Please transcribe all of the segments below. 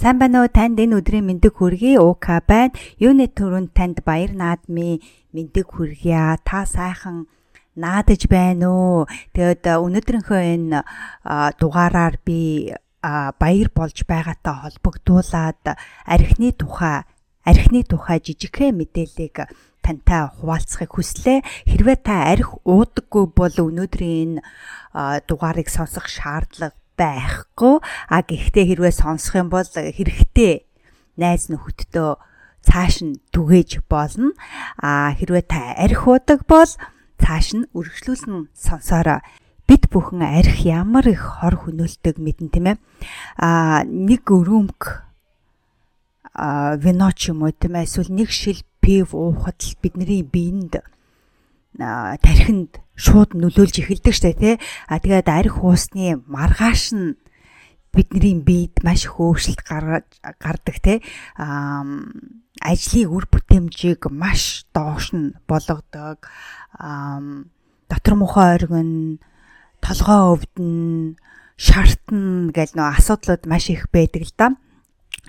Сайн байна уу? Танд энэ өдрийн мэндийг хүргэе. УК байна. Юуны төрөнд танд баяр наадмын мэндийг хүргье. Та сайхан наадаж байна уу? Тэгэд өнөөдрийнхөө энэ дугаараар би баяр болж байгаатай холбогдуулаад архины тухай архины тухай жижигхэн мэдээллийг тантай хуваалцахыг хүслээ. Хэрвээ та арх уудаггүй бол өнөөдрийн энэ дугаарыг сонсох шаардлага байхгүй. А гэхдээ хэрвээ сонсох юм бол хэрэгтэй найз нөхөдтөө цааш нь түгээж болно. А хэрвээ та арх удаг бол цааш нь үргэлжлүүлэн сонсороо бид бүхэн арх ямар их хор хөнөөлтөг мэдэн тийм ээ. А нэг өрөөмг а вино ч юм уу тийм ээ эсвэл нэг шил пив уухад л бидний биеинд тархинд шууд нөлөөлж эхэлдэг штэ тий. А тэгээд арх уусны маргааш нь бидний биед маш их өөрчлөлт гардаг. А ажлын үр бүтээмжийг маш доош нь болгодог. Дотор мухаа оргин толгоо өвдөн шаартна гэл нөө асуудлууд маш их байдаг л да.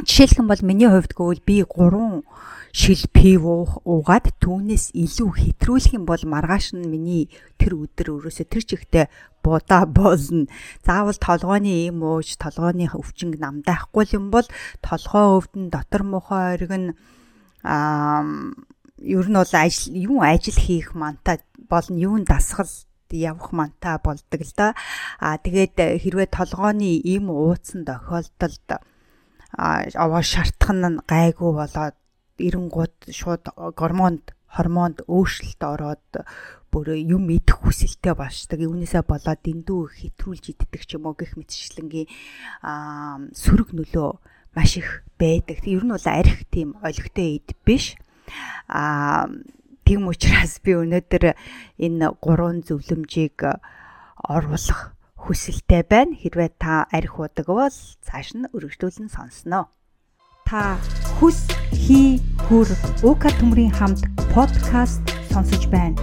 Жишээлх юм бол миний хувьд гэвэл би 3 шил пив уугаад түүнээс илүү хэтрүүлэх юм бол маргааш нь миний тэр өдөр өрөөсө тэр чигтээ будаа болно. Заавал толгойн ийм ууж толгойн өвчнг намдаахгүй юм бол толгой өвдөн дотор мухаа оргин аа ер нь бол ажил юу ажил хийх манта болно юун дасгал явах манта болдог л да. Аа тэгээд хэрвээ толгойн ийм ууцсан тохиолдолд аваа шартхан нь гайгүй болоод эренгууд шууд гормонд хормонд өөрчлөлт ороод бүр юм идэх хүсэлтэй болчдаг. Үүнээсээ болоод дэндүү хэтрүүлж иддэг ч юм уу гэх мэтчлэнгийн сөрөг нөлөө маш их байдаг. Ер нь бол арх тийм олигтой ид биш. Аа тийм учраас би өнөөдөр энэ гурван зөвлөмжийг оруулах хүсэлтэй байна. Хэрвээ та арх удаг бол цааш нь өргөжлүүлэн сонсноо. Та хүс хий хүр уука төмрийн хамт подкаст сонсож байна.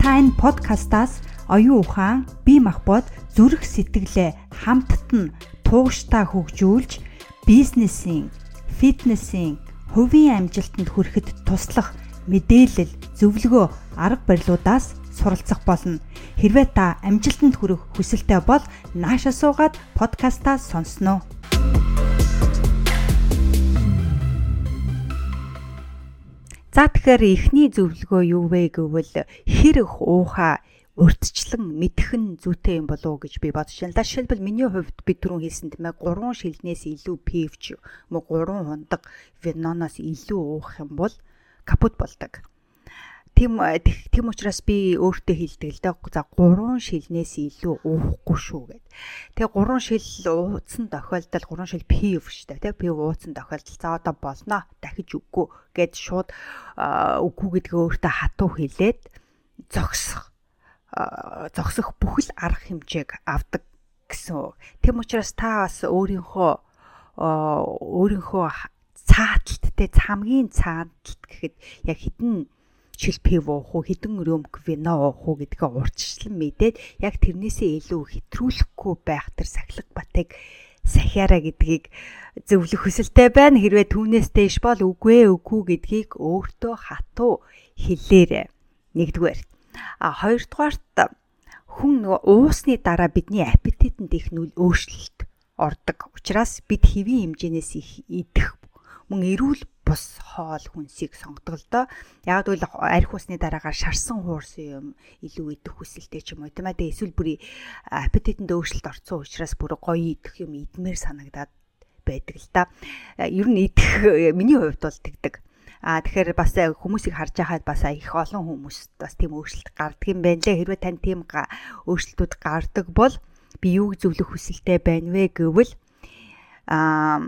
Та энэ подкастаас оюун ухаан, бие махбод, зүрх сэтгэлээ хамтд нь тууштай хөгжүүлж бизнесийн, фитнесийн, хувийн амжилтанд хүрэхэд туслах мэдээлэл, зөвлөгөө, арга барилуудаас суралцах болно. Хэрвээ та амжилтанд хүрэх хүсэлтэй бол наашаа суугаад подкастаа сонсноо. За тэгэхээр эхний зөвлөгөө юу вэ гэвэл хэрэг уухаа урдчлан мэдэх нь зүйтэй юм болов уу гэж би бодож байна. Жишээлбэл миний хувьд би түрүүн хэлсэн тийм ээ 3 шилнээс илүү пивч мө 3 хундаг виноноос илүү уух юм бол капут болдог. Тийм тийм учраас би өөртөө хэлдэг л да. За 3 шилнээс илүү уухгүй шүү гэд. Тэгээ 3 шил ууцсан тохиолдолд 3 шил пив шүү дээ. Пив ууцсан тохиолдолд за одоо болно. Дахиж үгүй гэд шууд үгүй гэдгээ өөртөө хатуу хэлээд зогсох зогсох бүхэл арга хэмжээг авдаг гэсэн. Тийм учраас та бас өөрийнхөө өөрийнхөө цааталт те цамгийн цааталт гэхэд яг хідэн шилпив уух уу хідэн рөмк вино уух уу гэдгээ урьдчилан мэдээд яг тэрнээсээ илүү хэтрүүлэхгүй байх тэр сахилга батыг сахиараа гэдгийг зөвлөх хүсэлтэй байна. Хэрвээ түүнээс дэш бол үгүй үгүй гэдгийг өөртөө хатуу хэлээрэй. Нэгдүгээр. А хоёрдугаарт хүн нөгөө уусны дараа бидний аппетитэнд их нүл өөрчлөлт ордог. Учираас бид хэвийн хэмжээнээс их идэх мөн эрүүл бус хоол хүнсийг сонгодог л доо. Яг л арх усны дараагаар шарсан хуурсан юм илүү идэх хүсэлтэй ч юм уу тийм ээ. Тэгээ эсвэл бүрий аппетитэнд өөрчлөлт орсон учраас бүр гоё идэх юм идмээр санагдаад байдаг л да. Ер нь идэх миний хувьд бол тэгдэг. А тэгэхээр бас хүмүүсийг харж байхад бас их олон хүмүүс бас тийм өөрчлөлт гардаг юм байна лээ. Хэрвээ тань тийм өөрчлөлтүүд гардаг бол би юуг зөвлөх хүсэлтэй байна вэ гэвэл аа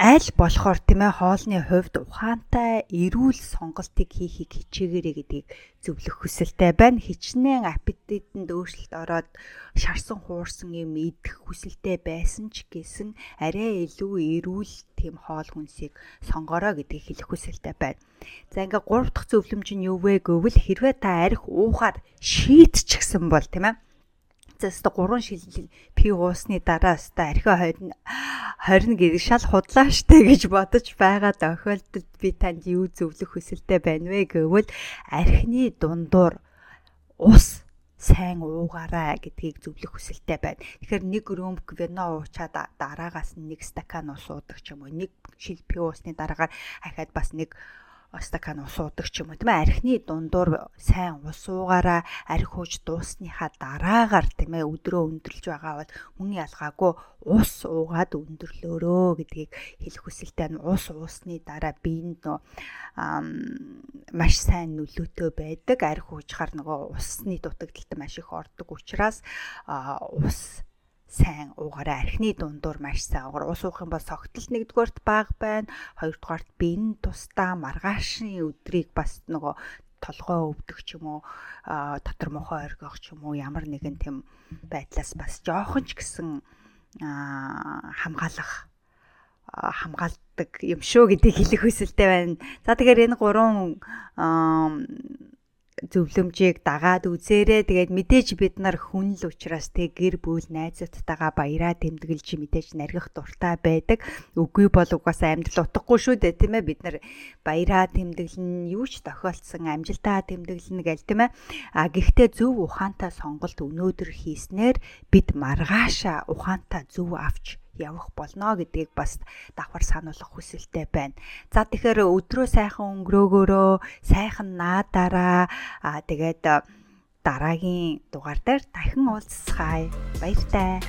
аль болохоор тийм ээ хоолны хувьд ухаантай эрүүл сонголтыг хийхийг хичээгээрэй гэдгийг зөвлөх хүсэлтэй байна. Хичнээн аппетитэнд өөрчлөлт ороод шарсан хуурсан юм идэх хүсэлтэй байсан ч гэсэн арай илүү эрүүл тийм хоол хүнсийг сонгороо гэдгийг хэлэх хүсэлтэй байна. За ингээ гурав дахь зөвлөмж нь юу вэ гэвэл хэрвээ та арх уухаар шийтчихсэн бол тийм ээ Заста 3 шил пи уусны дараа өста архио хойно 20 гэдэг шал худлаа штэ гэж бодож байгаа тохиолдолд би танд юу зөвлөх хүсэлтэй байна вэ гэвэл архины дундуур ус сайн уугаарай гэдгийг зөвлөх хүсэлтэй байна. Тэгэхээр нэг рөмб вино уучаад дараагаас нэг стакан ус уудаг ч юм уу. Нэг шил пи уусны дараагаар ахаад бас нэг стакан ус уудаг ч юм уу. Тийм ээ архины дундуур сайн ус уугаараа арх хууж дуусныхаа дараагаар тийм ээ өдрөө өндөрлж байгаа бол мөн ялгаагүй ус уугаад өндөрлөөрөө гэдгийг хэлэх хүсэлтэй нь ус уусны дараа биеинд нөө маш сайн нөлөөтэй байдаг. Арх хуужахаар нөгөө усны дутагдалт маш их ордог учраас ус сайн уугаараа архины дундуур маш сайн уугаар ус уух юм бол согтол нэгдүгээрт бага байна. Хоёрдугаарт биеийн тусдаа маргаашны өдрийг бас нөгөө толгой өвдөх ч юм уу дотор мохоо оргих ч юм уу ямар нэгэн тийм байдлаас бас жоохон ч гэсэн хамгаалах хамгаалдаг юм шүү гэдгийг хэлэх хүсэлтэй байна. За тэгэхээр энэ гурван зөвлөмжийг дагаад үзээрэй. Тэгээд мэдээж бид нар хүн л учраас тэг гэр бүл найзуудтайгаа баяраа тэмдэглэж мэдээж наргих дуртай байдаг. Үгүй бол угаасаа амьдрал утгагүй шүү дээ тийм ээ. Бид нар баяраа тэмдэглэн юу ч тохиолдсон амжилтаа тэмдэглэнэ гэл тийм ээ. А гэхдээ зөв ухаантай сонголт өнөөдөр хийснээр бид маргаашаа ухаантай зөв авч явах болно гэдгийг бас давхар сануулгах хүсэлтэй байна. За тэгэхээр өдрөө сайхан өнгөрөөгөөрөө сайхан наадаараа тэгээд дараагийн дугаар дээр дахин уулзцгаая. Баяртай.